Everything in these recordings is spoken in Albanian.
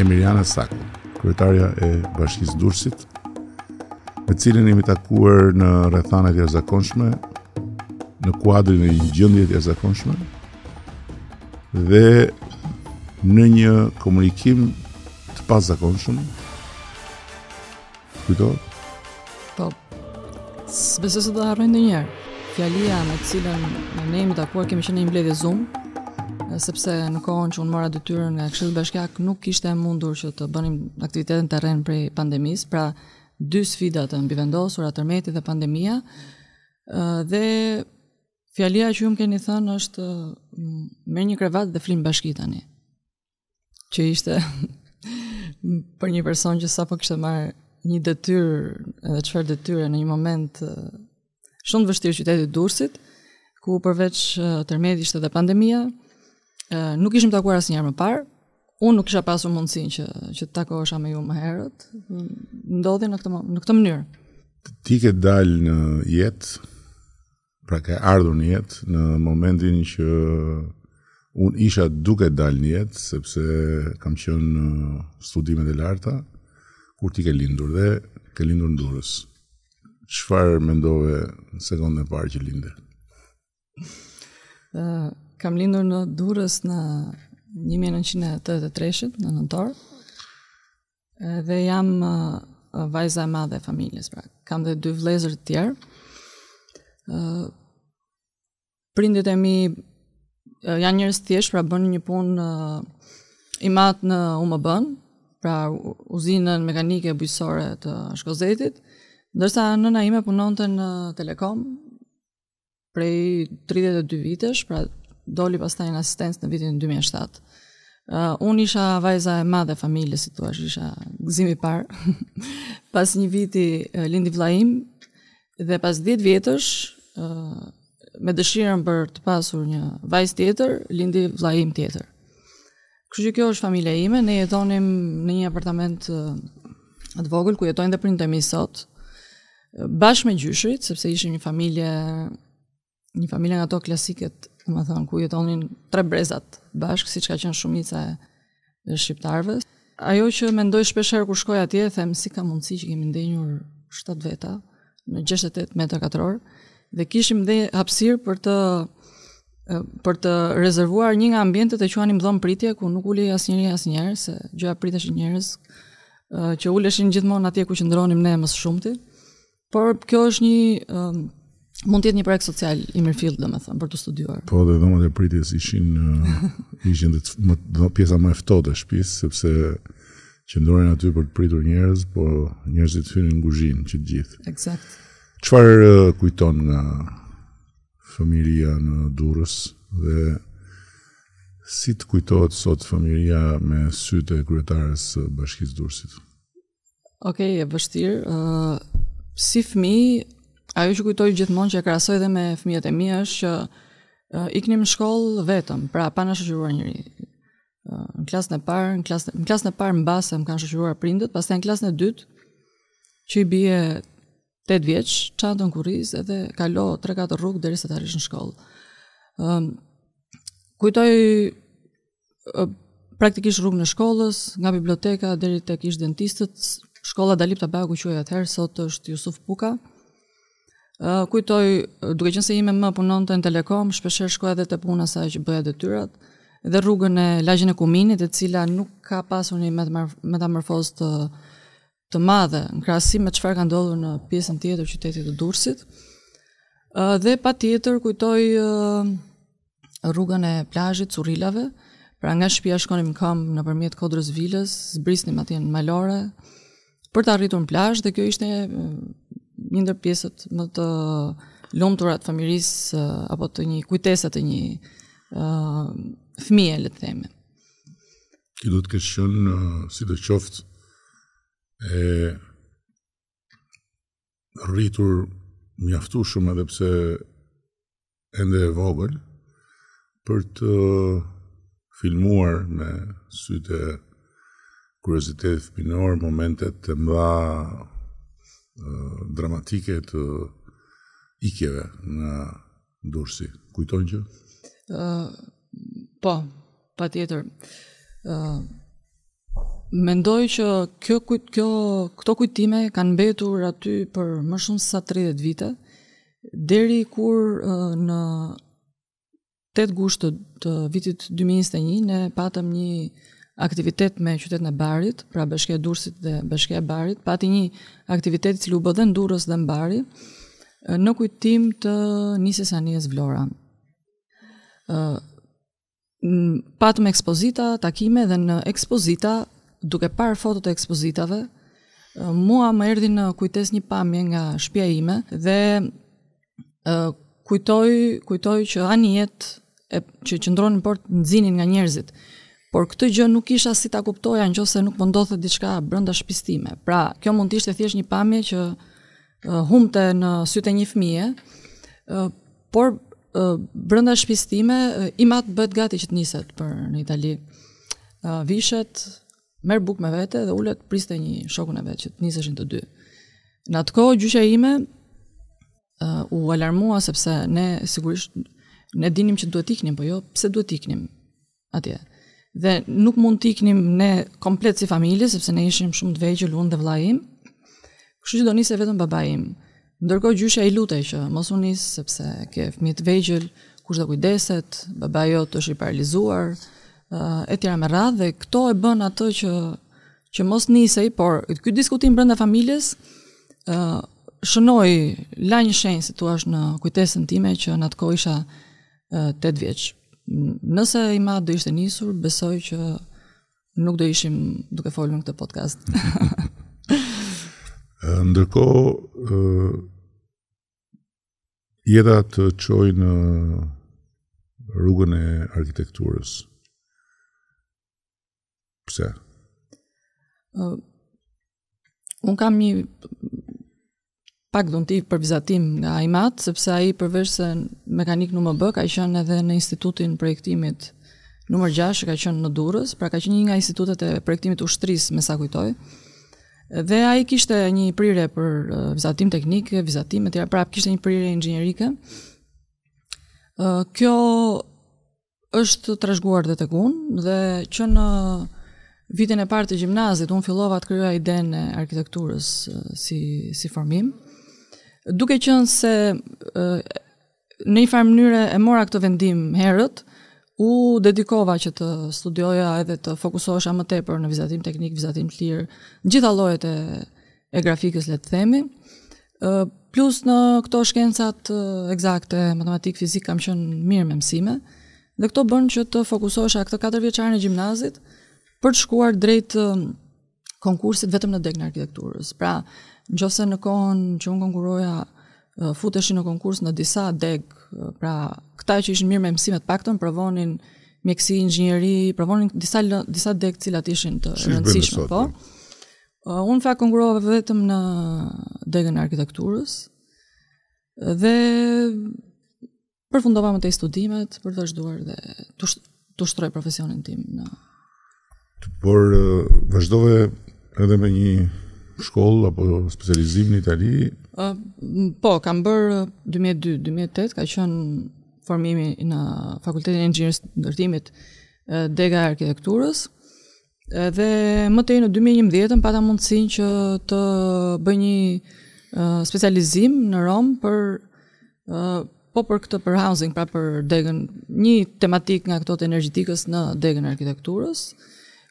Emiliana Sako, kryetarja e Bashkisë së Durrësit, me të cilën jemi takuar në rrethana të jashtëzakonshme, në kuadrin e një gjendjeje të jashtëzakonshme dhe në një komunikim të pazakonshëm Kujtohet? Po. S'besoj se do ta harroj ndonjëherë. Fjalia me të cilën ne jemi takuar kemi qenë në një mbledhje Zoom, sepse në kohën që unë mora detyrën nga Këshilli Bashkiak nuk kishte mundur që të bënim aktivitete në terren prej pandemisë, pra dy sfida të mbivendosura, tërmeti dhe pandemia. Dhe fjalia që ju më keni thënë është merr një krevat dhe fli në bashki tani. që ishte për një person që sapo kishte marrë një detyrë, edhe çfarë detyre në një moment shumë të vështirë të qytetit të Durrësit, ku përveç tërmetit ishte dhe pandemia, nuk ishim takuar asnjëherë më parë. Unë nuk kisha pasur mundësinë që që të takohesha me ju më herët. Ndodhi në këtë në këtë mënyrë. Ti ke dalë në jetë Pra ke ardhur në jetë në momentin që unë isha duke dalë në jetë, sepse kam qenë në studimet e larta, kur ti ke lindur dhe ke lindur në Durrës. Çfarë mendove në sekundën e parë që linde? Uh, kam lindur në Durrës në 1983 në nëntor. Dhe jam uh, vajza e madhe e familjes, pra. Kam dhe dy vëllezër të tjerë. Uh, prindërit e mi uh, janë njerëz të thjeshtë, pra bënin një punë uh, im atë në UMB, pra uzinën mekanike bujqësore të Shkozetit, ndërsa nëna ime punonte në Telekom, prej 32 vitesh, pra doli pastaj në asistencë në vitin 2007. Uh, unë isha vajza e madhe e familjes, si të thuash, isha gëzimi i parë. pas një viti uh, lindi vëllai im, dhe pas 10 vjetësh, uh, me dëshirën për të pasur një vajzë tjetër, lindi vëllai im tjetër. Kështu që kjo është familja ime, ne jetonim në një apartament të vogël ku jetojnë dhe prindërit e mi sot. Bashkë me gjyshërit, sepse ishim një familje një familje nga ato klasike, domethënë ku jetonin tre brezat bashkë, siç ka qenë shumica e shqiptarëve. Ajo që mendoj shpeshherë kur shkoj atje, them si ka mundësi që kemi ndenjur shtatë veta, në 68 metra katrorë dhe kishim dhe hapësirë për të për të rezervuar një nga ambientet e quanim dhomë pritje ku nuk ulej asnjëri asnjëherë se gjoja prisje njerëz që uleshin gjithmonë atje ku qëndronim ne më së shumti. Por kjo është një um, mund të jetë një projekt social i mirëfilltë domethënë për të studiuar. Po dhe dhomat e pritjes ishin ishin dhe më, pjesa më e ftohtë e shtëpisë sepse qëndronin aty për të pritur njerëz, po njerëzit hynin në kuzhinë që të gjithë. Eksakt. Çfarë kujton nga fëmijëria në Durrës dhe si të kujtohet sot fëmijëria me sytë e kryetares së Bashkisë Durrësit? Okej, okay, e vështirë. Uh, si fëmijë, ajo që kujtoj gjithmonë që e krahasoj edhe me fëmijët e mi është që uh, iknim në shkollë vetëm, pra pa na shoqëruar njeri në klasën e parë, në klasën në klasën e parë mbase më kanë shoqëruar prindët, pastaj në klasën e dytë që i bie 8 vjeç, çantën në kurriz edhe kalo 3-4 rrugë derisa të arrish në shkollë. Ëm um, kujtoj uh, praktikisht rrugën e shkollës, nga biblioteka deri tek ish-dentistët, shkolla Dalip Tabaku quhej atëherë, sot është Jusuf Puka. Uh, kujtoj, duke qenë se ime më punonte në Telekom, shpeshherë shkoja edhe te puna e saj që bëja detyrat, dhe rrugën e lagjen e kuminit, e cila nuk ka pasur një metamorfozë të, të madhe, në krahasim me çfarë ka ndodhur në pjesën tjetër të qytetit të Durrësit. Uh, dhe patjetër, kujtoj, uh, rrugën e plazhit të Currilave. Pra nga shtëpia shkonim në këmbë nëpërmjet Kodrës së Vilës, zbrisnim atje në malore për të arritur në plazh dhe kjo ishte një ndër pjesët më të lumtura të fëmijërisë apo të një kujtese të një ë uh, fëmije le të themi. Ti duhet të kesh qenë uh, sidoqoftë e rritur mjaftueshëm edhe pse ende e vogël për të filmuar me sytë e kuriozitetit fëminor momentet e mëdha dramatike të ikjeve nga Durrësi, kujton gjë? Uh, po, patjetër. Uh, mendoj që kjo, kjo, këto kujtime kanë mbetur aty për më shumë sesa 30 vite, deri kur uh, në 8 gusht të, të vitit 2021 ne patëm një aktivitet me qytetin e Barit, pra Bashkia e Durrësit dhe Bashkia e Barit, pati një aktivitet i cili u bë dhe në Durrës dhe në Bari. Në kujtim të nisjes së anijes Vlora. Ë patëm ekspozita, takime dhe në ekspozita, duke parë fotot e ekspozitave, mua më erdhi në kujtesë një pamje nga shpia ime dhe uh, kujtoj, kujtoj që anijet e, që qëndronin në port, nxinin nga njerëzit. Por këtë gjë nuk kisha si ta kuptoja në qoftë se nuk më ndodhte diçka brenda shpisë time. Pra, kjo mund të ishte thjesht një pamje që humbte në sytë e një fëmije, por brenda shpisë time, im atë bëhet gati që të niset për në Itali. Vishet, merr bukë me vete dhe ulet priste një shokun e vet që të niseshin të dy. Në atë kohë, gjyshja ime u alarmua sepse ne sigurisht ne dinim që duhet t'iknim, po jo, pse duhet t'iknim? atje. Dhe nuk mund të iknim ne komplet si familje, sepse ne ishim shumë të vegjël unë dhe vëllai im. Kështu që do nisej vetëm babai im. Ndërkohë gjyshja i lutej që mos u nis sepse ke fëmijë të vegjël, kush do kujdeset, babai jot është i paralizuar, e tjera me radhë dhe këto e bënë atë që që mos nisej, por ky diskutim brenda familjes ë uh, shënoi la një shenjë si thua në kujtesën time që në atë kohë isha 8 vjeç. Nëse im atë do ishte nisur, besoj që nuk do ishim duke folur në këtë podcast. Ndërkohë jeta të çoi në rrugën e arkitekturës. Pse? Uh, unë kam një pak dhunti për vizatim nga im atë, sepse ai përveç se mekanik në NB ka qenë edhe në Institutin e Projektimit numër 6 që ka qenë në Durrës, pra ka qenë një nga institutet e projektimit të ushtrisë, me sa kujtoj. Dhe ai kishte një prirje për uh, vizatim teknik, vizatim etj, pra kishte një prirje inxhinierike. Uh, kjo është trashëguar dhe tek unë dhe që në vitin e parë të gjimnazit unë fillova të krijoja idenë e arkitekturës si si formim. Duke qenë se në një farë mënyre e mora këtë vendim herët, u dedikova që të studioja edhe të fokusohesha më tepër në vizatim teknik, vizatim të lirë, gjitha llojet e e grafikës le të themi. Plus në këto shkencat ekzakte, matematikë, fizikë, kam qenë mirë me mësime, dhe këto bënë që të fokusosha këtë katërvjeçarin e gjimnazit për të shkuar drejt konkursit vetëm në degën e arkitekturës. Pra, në qoftë se në kohën që unë konkuroja, futeshin në konkurs në disa degë, pra, këta që ishin mirë me mësime të paktën provonin mjekësi, inxhinieri, provonin disa, disa degë të cilat ishin të rëndësishme, po. po. Uh, unë në fakt konkurova vetëm në degën e arkitekturës dhe përfundova më tej studimet për të vazhduar dhe të ushtroj profesionin tim në por uh, vazhdove edhe me një shkollë apo specializim në Itali? Uh, po, kam bërë 2002-2008, ka qenë formimi në Fakultetin e Inxhinierisë të Ndërtimit, dega e arkitekturës. Edhe më tej në 2011 pata mundësinë që të bëj një uh, specializim në Romë për uh, po për këtë për housing, pra për degën, një tematikë nga këto të energjetikës në degën e arkitekturës,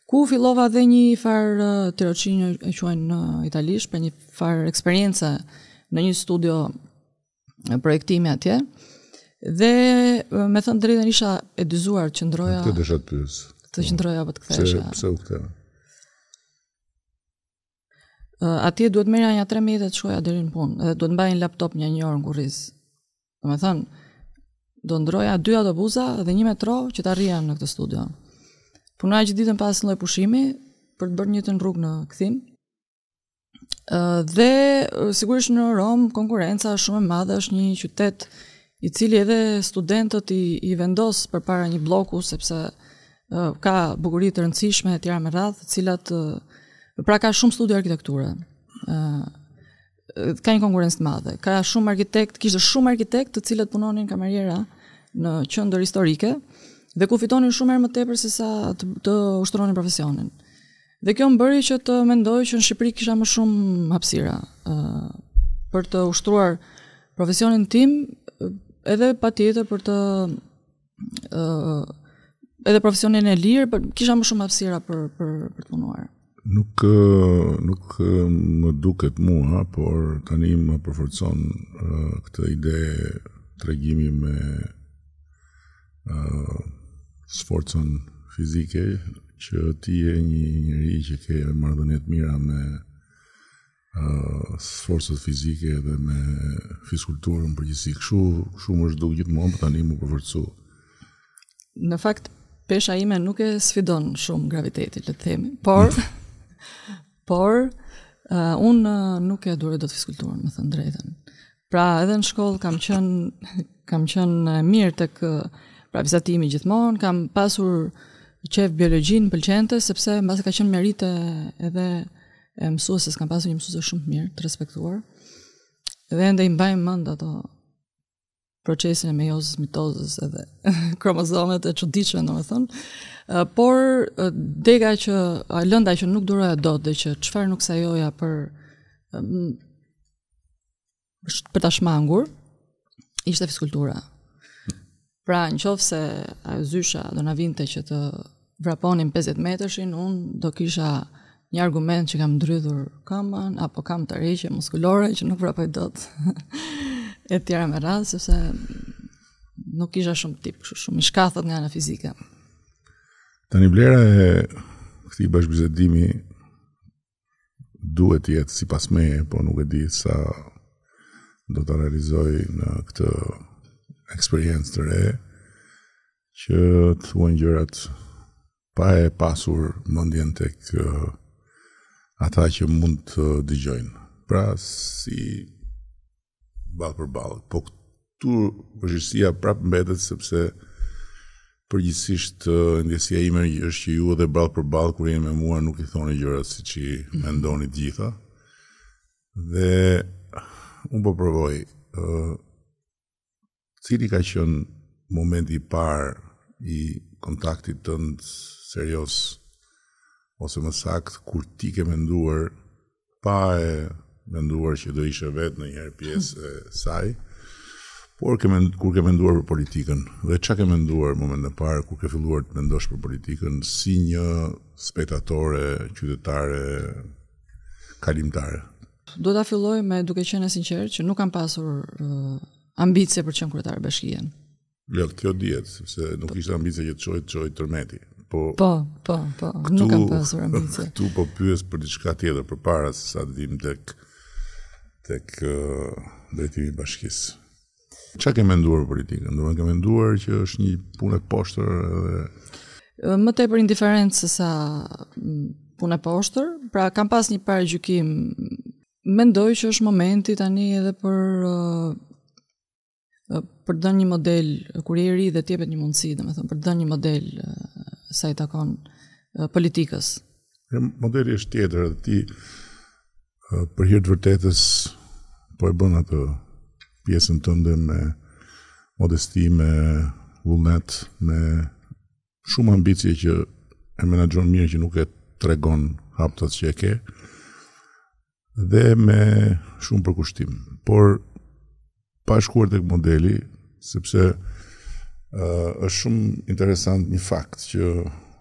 ku fillova dhe një farë uh, tiroçinio e quajnë në italisht, pra një farë eksperience në një studio projektimi atje. Dhe me thënë të drejtën isha e dyzuar të qëndroja... Këtë desha të pyes. Të qëndroja apo të kthehesha. Pse, pse u ktheva? Atje duhet të merrja nja tre mjete të shkoja deri në punë, edhe duhet të mbaja një laptop nja një orë në kurriz. Domethënë, do ndërroja dy autobusë dhe një metro që të arrija në këtë studio. Punoja gjithë ditën pa asnjë lloj pushimi, për të bërë të njëjtën rrugë në kthim, dhe sigurisht në Romë konkurrenca është shumë e madhe, është një qytet i cili edhe studentët i, i vendos përpara një bloku, sepse uh, ka bukuri të rëndësishme e të tjera me radhë, të cilat uh, pra ka shumë studio arkitekture. Uh, ka një konkurrencë të madhe. Ka shumë arkitektë, kishte shumë arkitektë të cilët punonin kamarierë në qendër historike dhe ku fitonin shumë herë më tepër sesa të, të ushtronin profesionin. Dhe kjo më bëri që të mendoj që në Shqipëri kisha më shumë hapësira ë uh, për të ushtruar profesionin tim edhe patjetër për të ë uh, edhe profesionin e lirë, për, kisha më shumë hapësira për për për të punuar. Nuk nuk më duket mua, por tani më përforcon uh, këtë ide tregimi me uh, sforcën fizike që ti je një njeri që ke marrëdhënie të mira me uh, sforcot fizike dhe me fizkulturën në përgjithësi. Kështu më është dukur gjithmonë, por po tani m'u përforcua. Në fakt pesha ime nuk e sfidon shumë gravitetin, le të themi, por Por, uh, unë nuk e duroja dot fizkulturën, me thënë të drejtën. Pra, edhe në shkollë kam qenë, kam qenë e mirë tek, pra, vizatimi gjithmonë, kam pasur qejf biologjinë, më pëlqente, sepse mbase ka qenë meritë edhe e mësueses, kam pasur një mësuese shumë të mirë, të respektuar. Dhe ende i mbajmë mend ato procesin e mejozës, mitozës edhe kromozomet e çuditshme, domethënë. Por dega që lënda që nuk duroja dot dhe që çfarë nuk sajoja për për ta shmangur ishte fiskultura. Pra, në qofë se zysha do na vinte që të vraponim 50 metërshin, unë do kisha një argument që kam ndrydhur këmbën, apo kam tërheqje muskulore që nuk vrapoj dot e tjera me radhë, sepse nuk isha shumë tip, shumë i shkathët nga ana fizike. Tani vlera e këtij bashkëbisedimi duhet të jetë sipas meje, po nuk e di sa do ta realizoj në këtë eksperiencë të re që të thuhen gjërat pa e pasur mendjen tek uh, ata që mund të dëgjojnë. Pra si ballë për ballë. Po këtu përgjegjësia prapë mbetet sepse përgjithësisht ndjesia ime është që ju edhe ballë për ballë kur jeni me mua nuk i thoni gjërat siç i mhm. mendoni të gjitha. Dhe unë po provoj ë Cili ka qenë momenti i parë i kontaktit tënd serioz ose më saktë kur ti ke menduar pa e menduar që do ishe vetë ndonjëherë pjesë e saj, por ke mend, kur ke menduar për politikën, dhe ça ke menduar momentin e parë, kur ke filluar të mendosh për politikën, si një spektatore, qytetare, kalimtare? Do ta filloj me duke qenë e sinqertë që nuk kam pasur Ambicie për qenë kryetar bashkie. Jo, kjo dihet, sepse nuk ishte ambicie që të çoi, të çoi tërmeti. Po, po, po, po. Këtu, nuk kam pasur ambicie. Këtu po pyes për diçka tjetër përpara se sa të vim tek tek uh, drejtimi i bashkisë. Çka ke menduar për politikën? Dot ke menduar që është një punë e poshtër? Edhe më tepër indiferencë se sa punë e poshtër. Pra kam pas një paragjykim Mendoj që është momenti tani edhe për për të dhënë një model kur je i ri dhe të jepet një mundësi, domethënë për të dhënë një model sa i takon politikës. Modeli është tjetër dhe ti për hir të vërtetës po e bën atë pjesën tënde me modesti, me vullnet, me shumë ambicie që e menaxhon mirë që nuk e tregon haptas që e ke dhe me shumë përkushtim. Por pa shkuar tek modeli, sepse uh, është shumë interesant një fakt që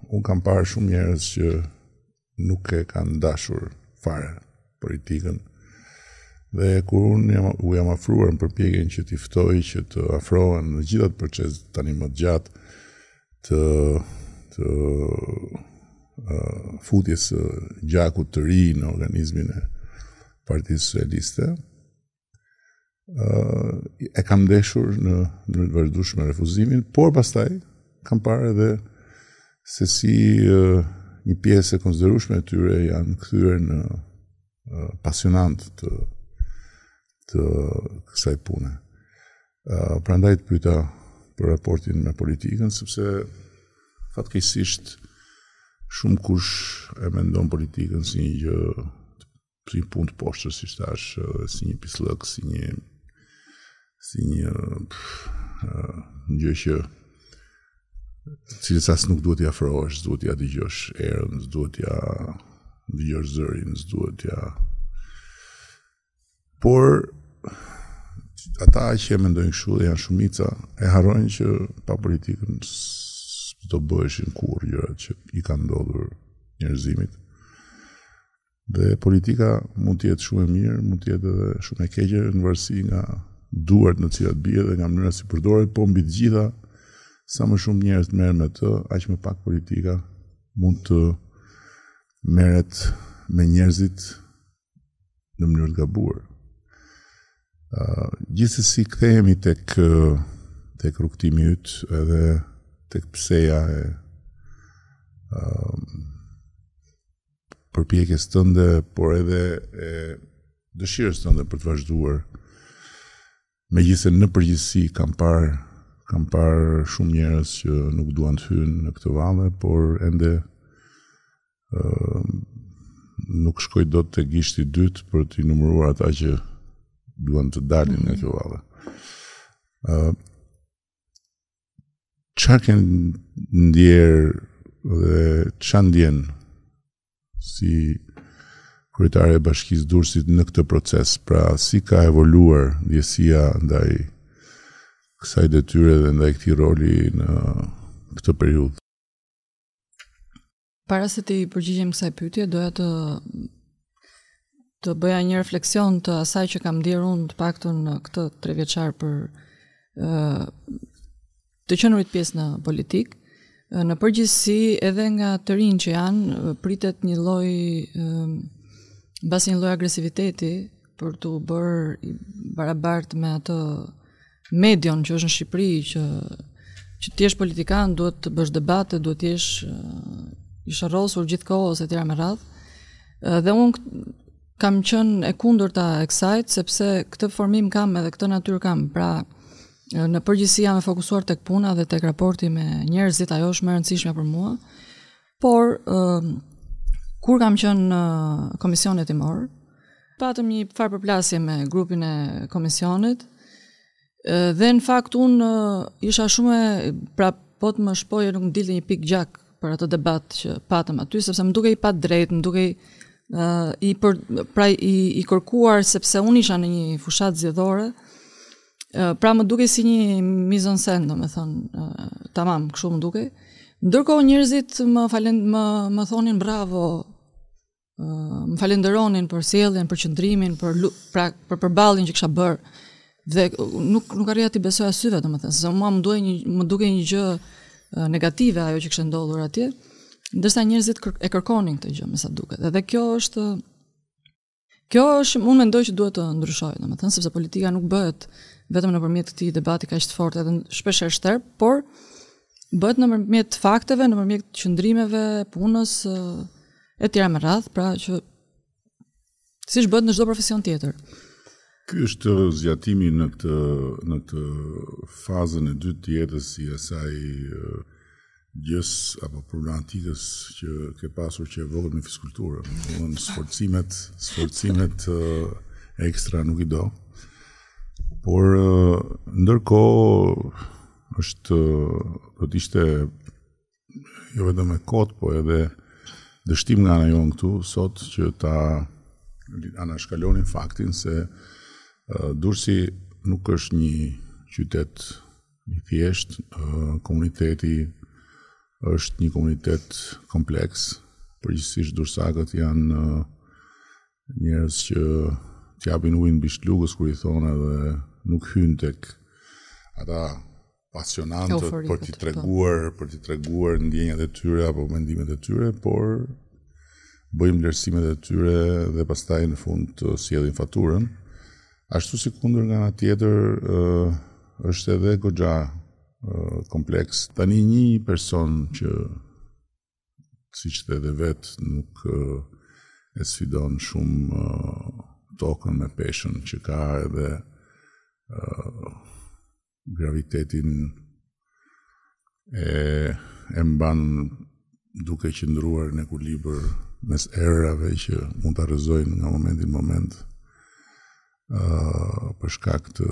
unë kam parë shumë njerëz që nuk e kanë dashur fare politikën. Dhe kur unë jam, u jam afruar në përpjekjen që t'i ftoj që të afrohen në gjithë atë proces tani më të gjatë të, të uh, futjes së gjakut të ri në organizmin e partisë socialiste, e kam ndeshur në mënyrë të vazhdueshme refuzimin, por pastaj kam parë edhe se si një pjesë e konsiderueshme e tyre janë kthyer në pasionantë të kësaj pune. Uh, prandaj të pyeta për raportin me politikën, sepse fatkeqësisht shumëkush e mendon politikën si një gjë si një punë të poshtër, siç thashë, si një pisllëk, si një si një një gjë që të cilës as nuk duhet t'i afrohesh, s'duhet t'ia dëgjosh erën, s'duhet t'ia dëgjosh zërin, s'duhet t'ia Por ata që e mendojnë kështu dhe janë shumica, e harrojnë që pa politikën s'do bëheshin kurrë gjërat që i kanë ndodhur njerëzimit. Dhe politika mund të jetë shumë e mirë, mund të jetë edhe shumë e keqe në varësi nga duart në të cilat bie dhe nga mënyra si përdoret, po mbi të gjitha sa më shumë njerëz të merren me të, aq më pak politika mund të merret me njerëzit në mënyrë të gabuar. Uh, gjithsesi kthehemi tek tek rrugtimi yt edhe tek pseja e um, përpjekjes tënde, por edhe e dëshirës tënde për të vazhduar. Megjithëse në përgjithësi kam parë kam parë shumë njerëz që nuk duan të hyjnë në këtë valle, por ende ë uh, nuk shkoj dot te gishti i dytë për t'i numëruar ata që duan të dalin mm -hmm. nga mhm. kjo valle. ë uh, Ça ke ndjerë dhe ça ndjen si kryetare e bashkisë së Durrësit në këtë proces? Pra, si ka evoluar ndjesia ndaj kësaj detyre dhe ndaj këtij roli në këtë periudhë? Para se t'i përgjigjem kësaj pyetjeje, doja të të bëja një refleksion të asaj që kam ndier unë të paktën në këtë trevjeçar për ë uh, të qenurit pjesë në politikë. Në përgjithësi edhe nga të rinj që janë pritet një lloj mbase një lloj agresiviteti për t'u bërë i barabartë me atë medion që është në Shqipëri që që ti jesh politikan duhet të bësh debate, duhet të jesh i sherrosur gjithë kohës e tjera me radhë. Dhe unë kam qenë e kundërta e kësaj sepse këtë formim kam edhe këtë natyrë kam. Pra në përgjithësi jam e fokusuar tek puna dhe tek raporti me njerëzit, ajo është më e rëndësishme për mua. Por, um, kur kam qënë në komisionet hetimore, patëm një farë përplasje me grupin e komisionit, dhe në fakt unë isha shumë e pra po të më shpoje nuk më dilte një pikë gjak për atë debat që patëm aty, sepse më dukej i padrejtë, më dukej i uh, i për pra i, i kërkuar sepse unë isha në një fushatë zgjedhore pra më dukej si një mizanskenë, domethënë, tamam, kështu më dukej. Ndërkohë njerëzit më, falen, më, më thonin bravo, më falenderonin për sjelljen, për qëndrimin, për, pra, për përballjen që kisha bërë. Dhe nuk, nuk arrija t'i besoja syve, domethënë, se më, më, një, më dukej një gjë negative ajo që kishte ndodhur atje, ndërsa njerëzit e kërkonin këtë gjë, me sa duket. Dhe, dhe kjo është Kjo është, unë mendoj që duhet të ndryshojë, domethënë, sepse politika nuk bëhet vetëm nëpërmjet këtij debati kaq të fortë edhe shpesh herë shterp, por bëhet nëpërmjet fakteve, nëpërmjet qëndrimeve, punës, e tjera me radhë, pra që siç bëhet në çdo profesion tjetër. Ky është zgjatimi në këtë në këtë fazën e dytë të jetës i asaj gjësë apo problematikës që ke pasur që e vogël me fizkulturën. Domthon sforcimet, sforcimet uh, ekstra nuk i do. Por uh, ndërkohë është uh, do të ishte jo vetëm me kot, po edhe dështim nga ana jonë këtu sot që ta anashkalonim faktin se uh, Durrësi nuk është një qytet i thjeshtë, uh, komuniteti është një komunitet kompleks, përgjithësisht Durrësakët janë uh, njerëz që t'japin ujin me bisht lugës kur i thonë edhe nuk hyjnë tek ata pasionantët për t'i po. treguar, për t'i treguar ndjenjat e tyre apo mendimet e tyre, por bëjnë vlerësimet e tyre dhe pastaj në fund të sjellin faturën. Ashtu sikundër nga ana tjetër, është edhe goxha kompleks. Tani një person që siç the edhe vetë nuk e sfidon shumë tokën me peshën që ka edhe gravitetin e e mban duke qëndruar në ekuilibër mes erërave që mund ta rrëzojnë nga momenti në moment uh, për shkak të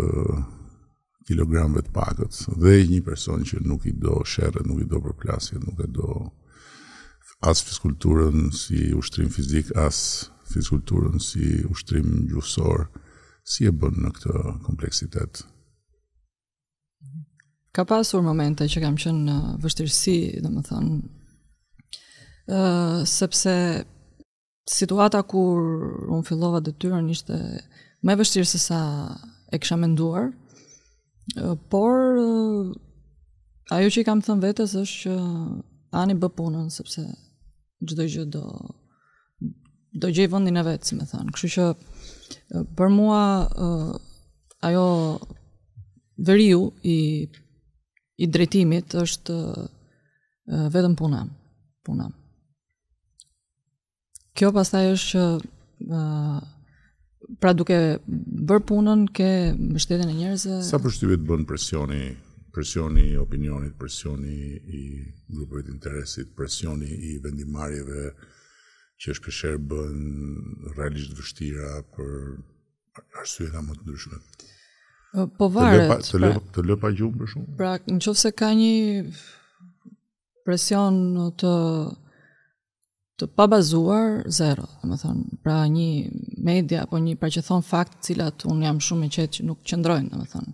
kilogramëve të pakët dhe një person që nuk i do sherret, nuk i do përplasje, nuk e do as fizkulturën si ushtrim fizik, as fizkulturën si ushtrim gjuhësor, si e bën në këtë kompleksitet. Ka pasur momente që kam qenë në vështirësi, domethënë, uh, sepse situata kur unë fillova detyrën ishte më e vështirë se sa e kisha menduar, uh, por uh, ajo që i kam thënë vetes është që Ani, bëj punën, sepse çdo gjë do do gjejë vendin e vet, domethënë. Kështu që për mua uh, ajo veriu i i drejtimit është uh, vetëm puna, puna. Kjo pastaj është që uh, Pra duke bërë punën ke mbështetjen e njerëzve. Sa përshtypje të bën presioni, presioni i opinionit, presioni i grupeve të interesit, presioni i vendimmarrjeve që shpeshherë bëhen realisht të vështira për arsye nga më të ndryshmet. Po varet. Pra- të lë të lë pa gjumë për shembull. Pra, nëse ka një presion të të pabazuar, zero, domethënë, pra një media apo një pra që thonë fakte të cilat unë jam shumë e qetë që nuk qëndrojnë, domethënë.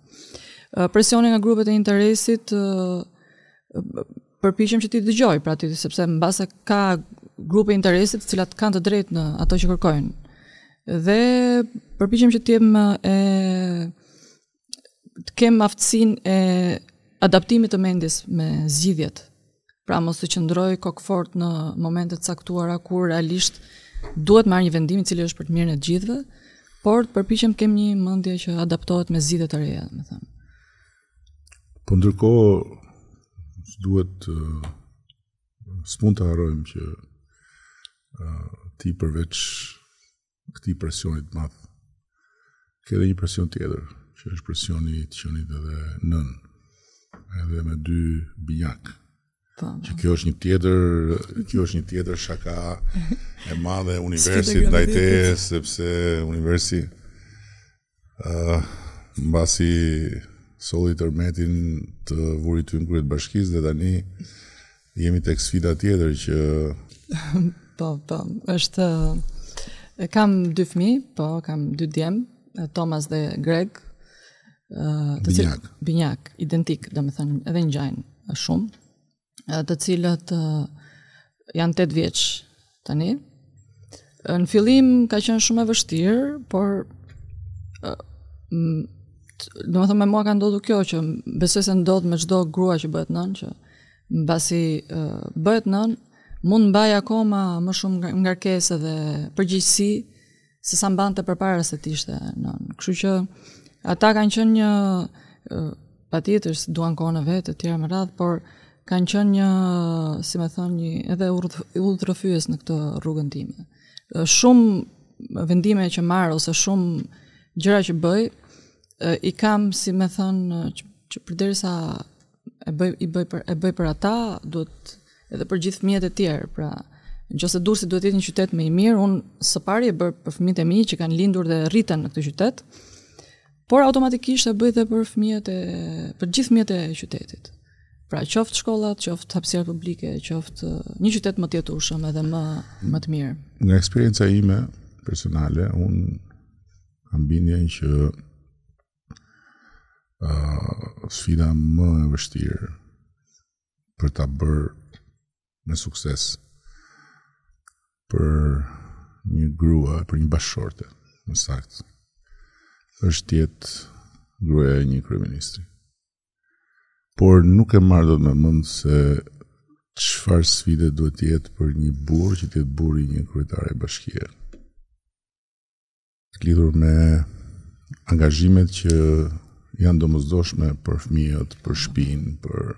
Presioni nga grupet e interesit, përpiqem që t'i dëgjoj, pra t'i, sepse mbase ka grupe interesi të cilat kanë të drejtë në ato që kërkojnë. Dhe përpiqem që të jem e të kem aftësinë e adaptimit të mendjes me zgjidhjet. Pra mos të qëndroj kokëfort në momente të caktuara kur realisht duhet marrë një vendim i cili është për të mirën e të gjithëve, por të përpiqem të kem një mendje që adaptohet me zgjidhje të reja, domethënë. Po ndërkohë duhet uh, s'mund ta harrojmë që uh, ti përveç këtij presioni të madh ke edhe një presion tjetër, që është presioni i të qenit edhe nënë, edhe me dy binjakë. Po, që po. kjo është një tjetër, kjo është një tjetër shaka e madhe e universit ndaj teje, sepse universi Uh, mbasi solli tërmetin të vuri ty në krye të bashkisë dhe tani jemi tek sfida tjetër që po po është kam dy fëmijë po kam dy djem Thomas dhe Greg uh, të binjak. binjak identik domethënë edhe ngjajnë shumë të cilët janë 8 vjeç tani. Në fillim ka qenë shumë e vështirë, por domethënë me mua ka ndodhur kjo që besoj se ndodh me çdo grua që bëhet nën që mbasi bëhet nën mund mbaj akoma më shumë ngarkesë dhe përgjegjësi se sa mbante përpara se të ishte nën. Kështu që ata kanë qenë një patjetër që duan kohën e vet e të tjera me radhë, por kanë qenë një, si me thënë, një edhe udhërrëfyes në këtë rrugën time. Shumë vendime që marr ose shumë gjëra që bëj i kam, si me thënë, që, që përderisa e bëj i bëj për e bëj për ata, do të thotë edhe për gjithë fëmijët e tjerë, pra qoftë se Durrësi duhet të jetë një qytet më i mirë, un së pari e bëj për fëmijët e mi që kanë lindur dhe rriten në këtë qytet. Por automatikisht e bëj edhe për fëmijët e për gjithë fëmijët e qytetit. Pra qoftë shkollat, qoftë hapësira publike, qoftë një qytet më të jetueshëm edhe më më të mirë. Nga eksperienca ime personale, un kam bindjen që uh, sfida më e vështirë për ta bërë me sukses për një grua, për një bashkëshorte, më saktë. Është të jetë gruaja e një kryeministri. Por nuk e marr dot me mend se çfarë sfide duhet të jetë për një burrë që të jetë burri i një kryetare bashkie. lidhur me angazhimet që janë domosdoshme për fëmijët, për shpinë, për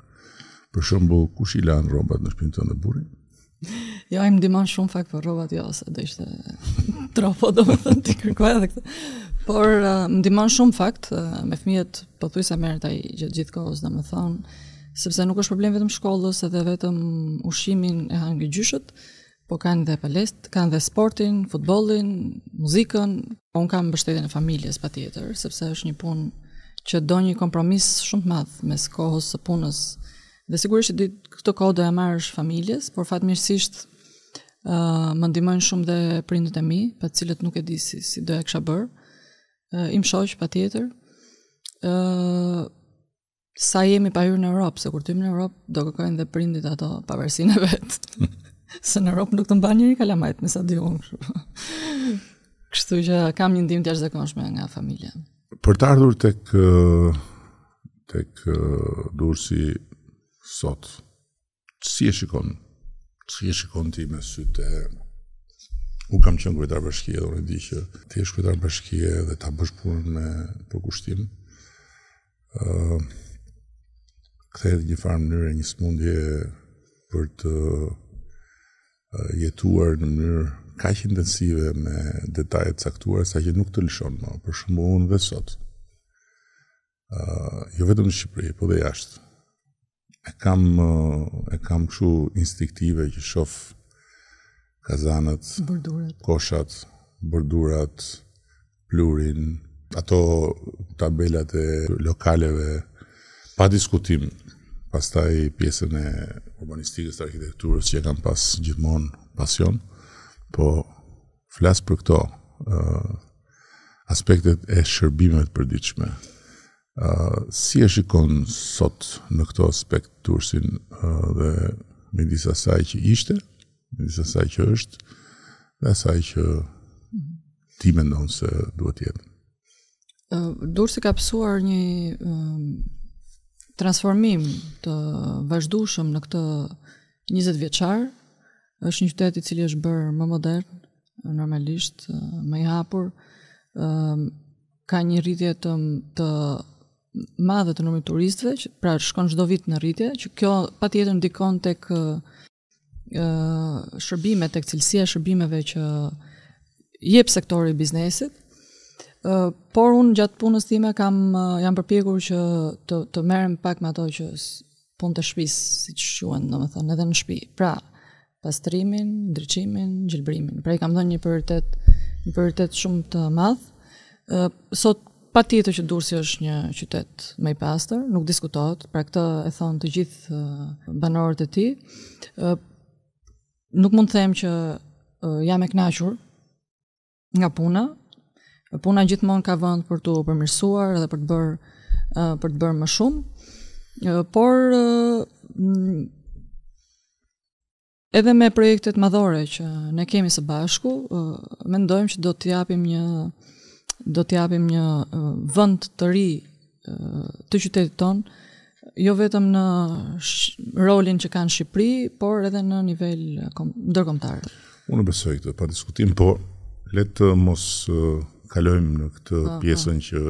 për shembull kush i lan rrobat në shpinë tënde burri? Jo, ai më ndihmon shumë në fakt për rrobat jo, se do ishte tropo domethënë t'i kërkoja edhe këtë. Por uh, më ndihmon shumë në fakt uh, me fëmijët pothuajse merret ai gjatë gjithë kohës domethënë, sepse nuk është problemi vetëm i shkollës, edhe vetëm ushqimin e hanë nga gjyshët, Po kanë dhe palest, kanë dhe sportin, futbollin, muzikën, po unë kam mbështetjen e familjes patjetër, sepse është një punë që do një kompromis shumë të madh mes kohës së punës. Dhe sigurisht që këtë kohë do ia marrësh familjes, por fatmirësisht ë uh, më ndihmojnë shumë dhe prindët e mi, pa të cilët nuk e di si si do ia kisha bër. Uh, Im shoq patjetër. ë uh, sa jemi pa hyrë në Europë, se kur të hym në Europë, do kërkojnë dhe prindit ato pavarësinë e vet. se në Europë nuk të mban njëri kalamajt, me sa di unë. Kështu që kam një ndihmë të jashtëzakonshme nga familja. Për të ardhur tek tek Durrësi sot, Si e shikon? Si e shikon ti me sytë e... Unë kam qenë kryetar bashkie, dhe e di që të jesh kryetar bashkie dhe ta bësh punën me përkushtim. Uh, kthehet në një farë mënyre një sëmundje për të uh, jetuar në mënyrë kaq intensive me detaje të caktuara, saqë nuk të lëshon më, për shembull unë dhe sot. uh, jo vetëm në Shqipëri, po dhe jashtë. E kam, uh, e kam kështu instinktive që shof kazanët, bordurat. koshat, bordurat, pluhurin, ato tabelat e lokaleve, pa diskutim, pastaj pjesën e urbanistikës të arkitekturës që e kam pas gjithmonë pasion, po flas për këto uh, aspektet e shërbimeve të përditshme. Uh, si e shikon sot në këtë aspekt Durrësin uh, dhe medis asaj që ishte, medis asaj që është, dhe asaj që ti mendon se duhet të jetë. Uh, Durrësi ka pësuar një um, transformim të vazhdueshëm në këtë 20 vjeçar, është një qytet i cili është bërë më modern, normalisht më i hapur, ka një rritje të të madhe të numrit të turistëve, pra shkon çdo vit në rritje, që kjo patjetër ndikon tek ë shërbimet, tek cilësia e shërbimeve që jep sektori i biznesit. Uh, por unë gjatë punës time kam uh, jam përpjekur që të të merrem pak me ato që punët e shtëpisë, siç quhen, domethënë edhe në shtëpi. Pra, pastrimin, ndriçimin, gjelbërimin. Pra i kam dhënë një prioritet, një prioritet shumë të madh. Ë sot patjetër që Durrësi është një qytet më i pastër, nuk diskutohet, pra këtë e thonë të gjithë banorët e tij. Ë nuk mund të them që jam e kënaqur nga puna. Puna gjithmonë ka vend për t'u përmirësuar dhe për të bërë uh, për të bërë më shumë. Uh, por uh, edhe me projektet madhore që ne kemi së bashku, uh, mendojmë që do të japim një do të japim një uh, vend të ri të qytetit tonë, jo vetëm në rolin që kanë në Shqipëri, por edhe në nivel ndërkombëtar. Unë besoj këtë, pa diskutim, po le të mos kalojmë në këtë po, po. pjesën që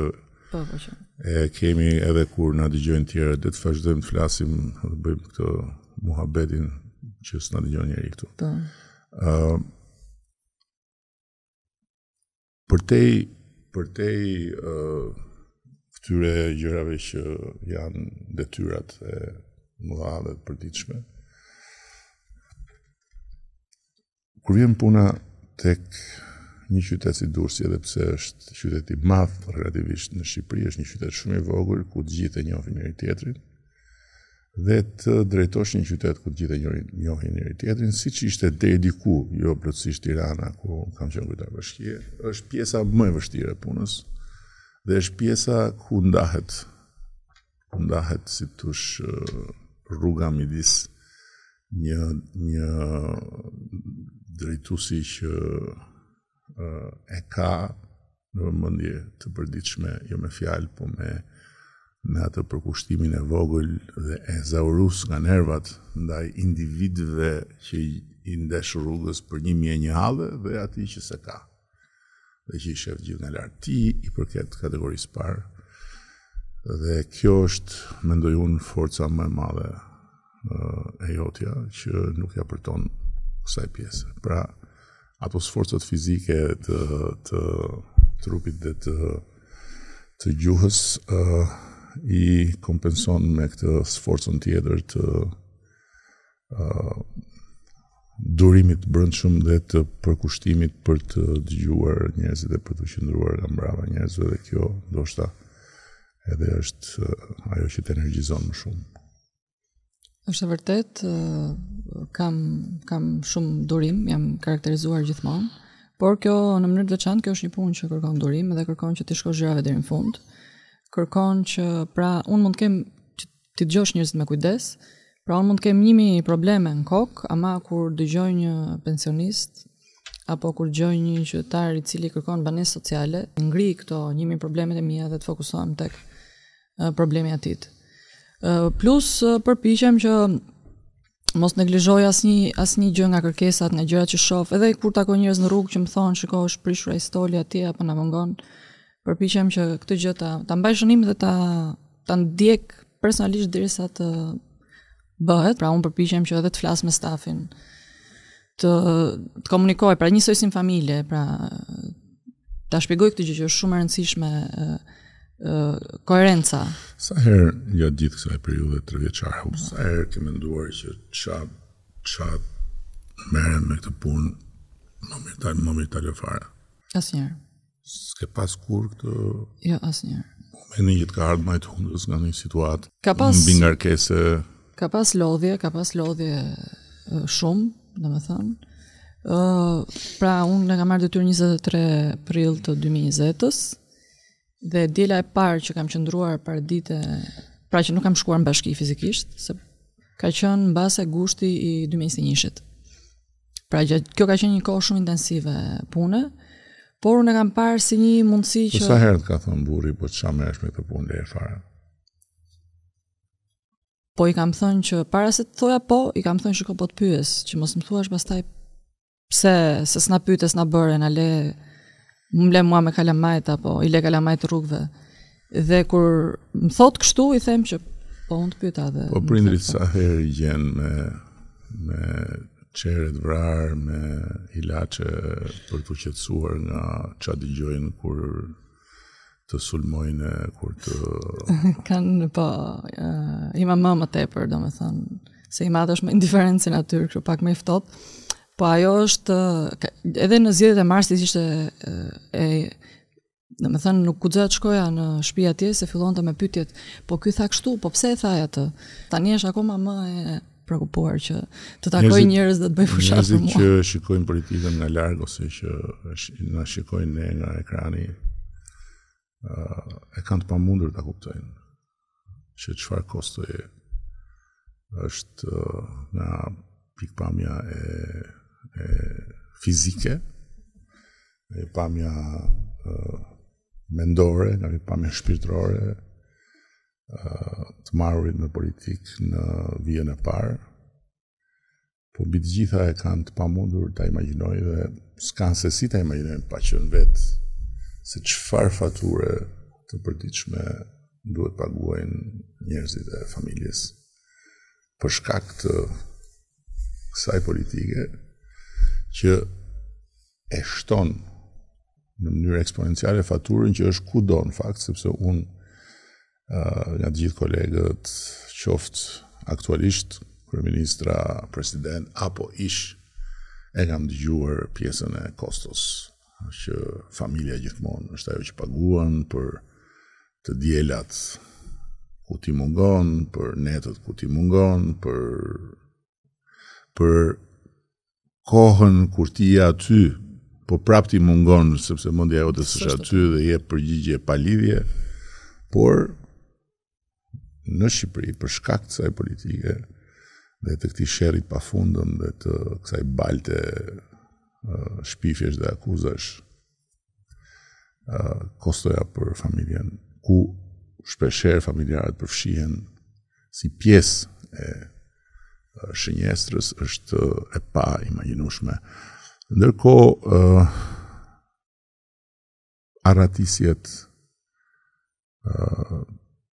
po, po, që e kemi edhe kur na dëgjojnë tjerë, dhe të vazhdojmë të flasim e bëjmë këtë muhabetin që s'na dëgjon njeri këtu. Po. Uh, Përtej, përtej uh, këtyre gjërave që janë detyrat e mëdha dhe të përditshme, kur vjen puna tek një qytet si Durrësi edhe pse është qytet i madh relativisht në Shqipëri, është një qytet shumë i vogël ku të gjithë e njohin njëri-tjetrin. dhe të drejtosh një qytet ku të gjithë e njohin njëri-tjetrin, siç ishte deri diku, jo plotësisht Tirana ku kam qenë kryetar bashkie, është pjesa më e vështirë e punës dhe është pjesa ku ndahet ku ndahet si të thuash rruga midis një një drejtuesi që e ka në vëmendje të përditshme, jo me fjalë, po me me atë përkushtimin e vogël dhe ezaurues nga nervat ndaj individëve që i ndesh rrugës për një mijë e një halle dhe atij që s'e ka dhe që i shef gjithë nga lart, ti i përket kategorisë parë, dhe kjo është mendoj unë forca më e madhe e jotja që nuk ia përton kësaj pjese. Pra, ato sforcot fizike të, të trupit dhe të, të gjuhës uh, i kompenson me këtë sforcon tjetër të uh, durimit të brendshëm dhe të përkushtimit për të dëgjuar njerëzit dhe për t'u qëndruar nga mbrapa njerëzve dhe kjo ndoshta edhe është ajo që të energjizon më shumë. Është e vërtetë, kam kam shumë durim, jam karakterizuar gjithmonë, por kjo në mënyrë të veçantë kjo është një punë që kërkon durim dhe kërkon që t'i shkosh gjërave deri në fund. Kërkon që pra un mund të kem që t'i dëgjosh njerëzit me kujdes, pra un mund të kem 1000 probleme në kokë, ama kur dëgjoj një pensionist apo kur dëgjoj një qytetar i cili kërkon banesë sociale, ngrij këto 1000 problemet e mia dhe të fokusohem tek problemi i atij. Plus, përpiqem që mos neglizhoj asnjë asnjë gjë nga kërkesat, nga gjërat që shoh, edhe kur takoj njerëz në rrugë që më thonë, "Shiko, është prishur ai stoli atje apo na mungon." Përpiqem që këtë gjë ta ta mbaj shënim dhe ta ta ndjek personalisht derisa të bëhet. Pra un përpiqem që edhe të flas me stafin. të të komunikoj, pra njësoj si në familje, për ta shpjeguar këtë gjë që është shumë e rëndësishme ë ë koherenca. Sa herë gjatë gjithë kësaj periudhe tre vjeçare, u sa herë ke menduar që ça ça merrem me këtë punë më mirë më mirë ta lë fare. Asnjëherë. S'ke pas kurrë këtë... Jo, asnjëherë. Me një gjë të ka ardhë në majë të hundës nga një situatë. Ka pas... Mbingarkesë... Ka pas lodhje, ka pas lodhje shumë, domethënë. Uh, pra, unë e kam marrë detyrën 23 prill të 2020-ës, dhe e diela e parë që kam qëndruar paradite, pra që nuk kam shkuar në bashki fizikisht, ka qënë mbase gushti i 2021-shit. Pra që, kjo ka qenë një kohë shumë intensive pune, por unë e kam parë si një mundësi po që... Sa herë të ka thënë burri, po ç'ta shamë me këtë punë lëre fare? Po i kam thënë që para se të thoja po, i kam thënë që shiko po të pyes, që mos më thuash pastaj pse, se s'na pyte, s'na bëre, na le Më le mua me kalamajt apo i le kalamajt rrugëve. Dhe kur më thotë kështu i them që po unë të pyeta dhe. Po prindërit sa herë i gjen me me çehret vrarë me ilaçe për t'u qetësuar nga ç'a dëgjojnë kur të sulmojnë kur të kanë po uh, ime më më tepër domethënë se im atë është më indiferent në natyrë kështu pak më i ftohtë po ajo është edhe në zgjedhjet e marsit ishte e domethënë nuk guxoja të shkoja në shtëpi atje se fillonte me pyetjet po ky tha kështu po pse e tha atë tani është akoma më e preokupuar që të takoj njerëz dhe të bëjë fushatë për mua. Njerëzit që shikojnë politikën nga larg ose që na shikojnë ne nga ekrani e kanë të pamundur ta kuptojnë që çfarë kostoje është nga pikëpamja e e fizike pikëpamja e, mendore, nga pikëpamja shpirtërore, të marrurit me politikë në vijën e parë, po mbi të gjitha e kanë të pamundur ta imagjinojnë dhe s'kanë se si ta imagjinojnë pa qenë vetë se çfarë fature të përditshme duhet të paguajnë njerëzit e familjes për shkak të kësaj politike që e shton në mënyrë eksponenciale faturën që është kudo në fakt, sepse unë uh, nga të gjithë kolegët qoftë aktualisht kryeministra, presidentë apo ish e kam dëgjuar pjesën e kostos që familja gjithmonë është ajo që paguan për të dielat ku ti mungon, për netët ku ti mungon, për për kohën kur ti je aty, po prapë ti mungon sepse mendja jote s'është aty dhe jep përgjigje pa lidhje. Por në Shqipëri për shkak të kësaj politike dhe të këtij sherri të pafundëm dhe të kësaj balte shpifjesh dhe akuzash kostoja për familjen, ku shpeshherë familjarët përfshihen si pjesë e shënjestrës është e paimagjinueshme. Ndërkohë, uh, arratisjet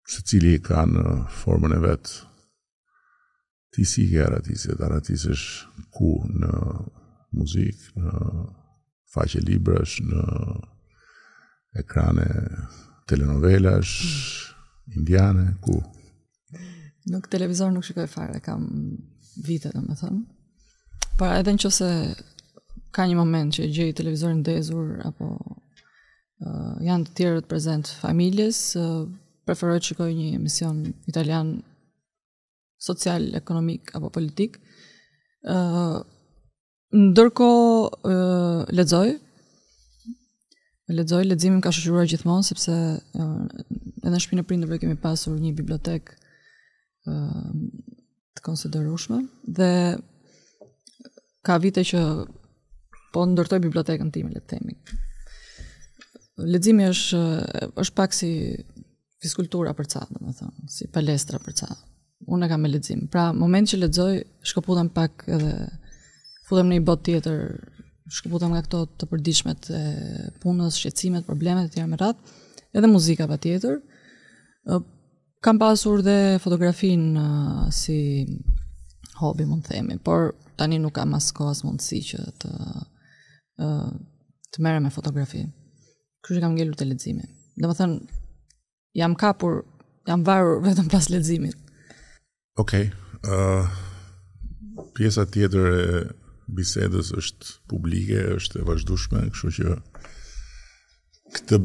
secili i ka në formën e vet, ti si i ke arratisjet, dhe arratisesh ku në muzikë, në faqe librash, në ekrane telenovelash indiane, ku? Nuk televizor nuk shikoj fare, kam vite domethënë. Pra edhe në qoftë se ka një moment që gjej televizorin ndezur, apo uh, janë të tjerët prezent të familjes, uh, preferoj të shikoj një emision italian social, ekonomik, apo politik. Uh, Ndërkohë lexoj lexoj leximi më ka shoqëruar gjithmonë sepse edhe në shpinë e prindërve kemi pasur një bibliotekë të konsiderueshme dhe ka vite që po ndërtoj bibliotekën time le të themi. Leximi është është pak si fizkultura për ca, domethënë, si palestra për ca. Unë e kam me lexim. Pra, moment që lexoj, shkëputem pak edhe futem në një botë tjetër, shkëputem nga këto të përditshmet e punës, shqetësimet, problemet e tjera me radhë, edhe muzika patjetër. Kam pasur dhe fotografinë uh, si hobi mund të themi, por tani nuk kam as kohë as mundësi që të uh, të merrem me fotografi. Kështu që kam ngelur te leximi. Domethënë jam kapur, jam varur vetëm pas leximit. Okej. Ë uh, pjesa tjetër e bisedës është publike, është e vazhdueshme, kështu që këtë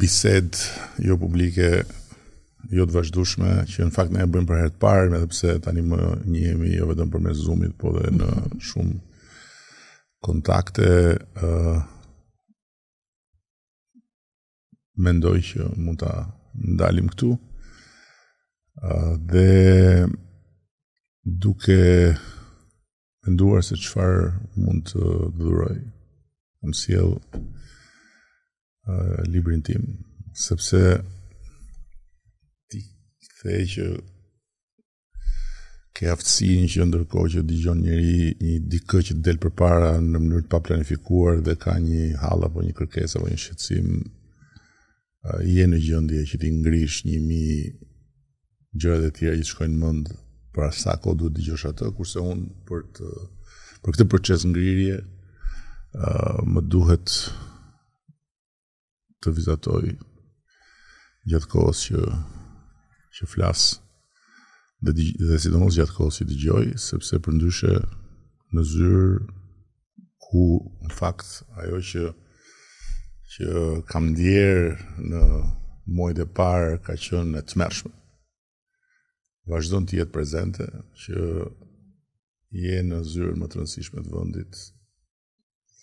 bisedë jo publike jo të vazhdueshme që në fakt ne e bëjmë për herë të parë edhe pse tanimë njihemi jo vetëm përmes Zoom-it por edhe në shumë kontakte ë uh, mendoj që mund ta ndalim këtu. Uh, dhe duke menduar se çfarë mund të dhuroj, kam sjellë uh, librin tim, sepse ti the që ke aftësinë që ndërkohë që dëgjon njeri një dikë që të del përpara në mënyrë të paplanifikuar dhe ka një hall apo një kërkesë apo një shqetësim je në gjendje që t'i ngrish 1000 gjëra të tjera që të shkojnë në mend për sa kohë duhet dëgjosh atë kurse unë për të për këtë proces ngrirje uh, më duhet të vizatoj gjatë kohës që që flas dhe dhe sidomos gjatë kohës që dëgjoj sepse përndryshe në zyrë ku në fakt ajo që që kam ndjerë në muajt e parë ka qenë e tmerrshme. Vazhdon të jetë prezente që je në zyrën më të rëndësishme të vendit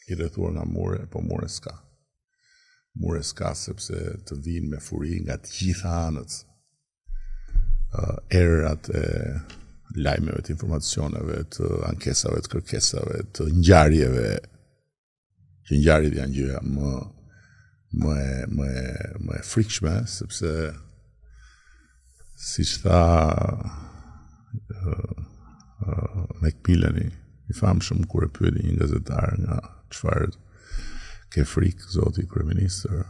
i rrethuar nga mure, po mure s'ka. Mure s'ka sepse të vijnë me furi nga të gjitha anët. Uh, erërat e lajmeve të informacioneve, të ankesave, të kërkesave, të ngjarjeve, që ngjarjet janë gjëja më më më më e frikshme sepse siç tha Mekmillani i famshëm kur e pyeti një gazetar nga çfarë ke frikë, zoti kryeministër,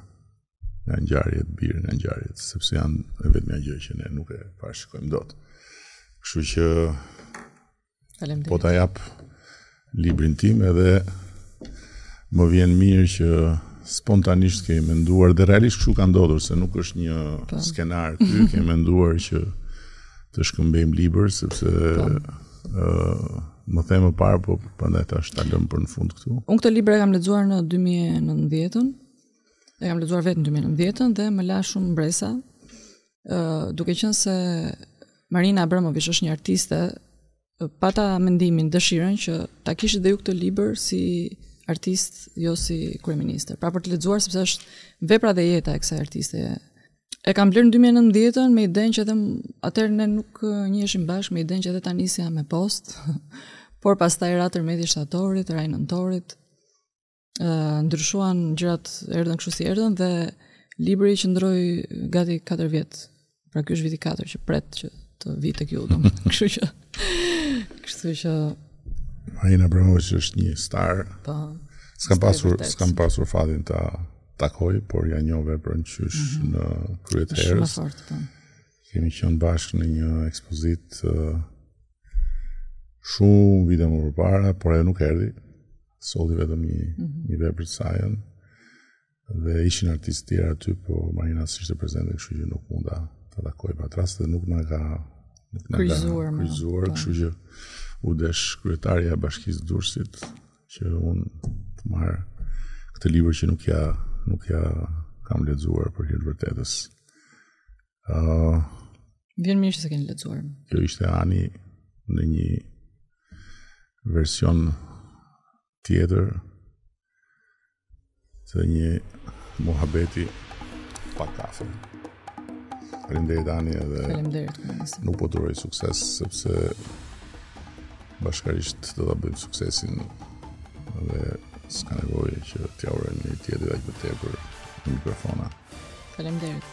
nga ngjarjet bir, nga ngjarjet, sepse janë e vetmja gjë që ne nuk e parashikojmë dot. Kështu që Faleminderit. Po ta jap librin tim edhe më vjen mirë që spontanisht kemi menduar dhe realisht kështu ka ndodhur se nuk është një pa. Po. skenar ky kemi menduar që të shkëmbejmë libër sepse ë po. uh, më them më parë po prandaj tash ta lëm për në fund këtu. Unë këtë libër e kam lexuar në 2019-ën. E kam lexuar vetëm në 2019-ën dhe më la shumë mbresa uh, duke qenë se Marina Abramovic është një artiste, pata mendimin, dëshirën që ta kishit dhe ju këtë libër si artist, jo si kryeministër. Pra për të lexuar sepse është vepra dhe jeta e kësaj artiste. E kam blerë në 2019-ën me idenë që edhe atëherë ne nuk njiheshim bashkë me idenë që edhe ta nisja me postë, por pastaj ra tërmeti i shtatorit, ra i nëntorit. ë ndryshuan gjërat erdhën kështu si erdhën dhe libri qëndroi gati 4 vjet. Pra ky është viti i 4 që pret që të vijë tek ju, domethënë, kështu që kështu që Marina Abramovic është një star. Po. S'kam pasur s'kam pasur fatin ta takoj, por ia njoh veprën qysh mm -hmm. në krye të herës. Shumë fort, po. Kemi qenë bashkë në një ekspozitë uh, shumë vite më përpara, por ajo nuk erdi. Solli vetëm një, mm -hmm. një vepër të sajën. Dhe ishin artistë të tjerë aty, por Marina s'ishte prezente, kështu që nuk munda ta takoj pastaj dhe nuk na ka nuk na ka kryqëzuar, kryqëzuar po. kështu që u desh kryetarja e bashkisë së Durrësit që unë të marr këtë libër që nuk ia, nuk ia kam lexuar për hir të vërtetës. Uh, Më vjen mirë që s'e keni lexuar. Kjo ishte Ani në një version tjetër Se një muhabeti pa kafe. Faleminderit Ani edhe. Faleminderit. Nuk po t'uroj sukses sepse bashkarisht do ta bëjmë suksesin dhe s'ka nevojë që t'ia urojmë njëri-tjetrit aq më tepër në mikrofona. Faleminderit.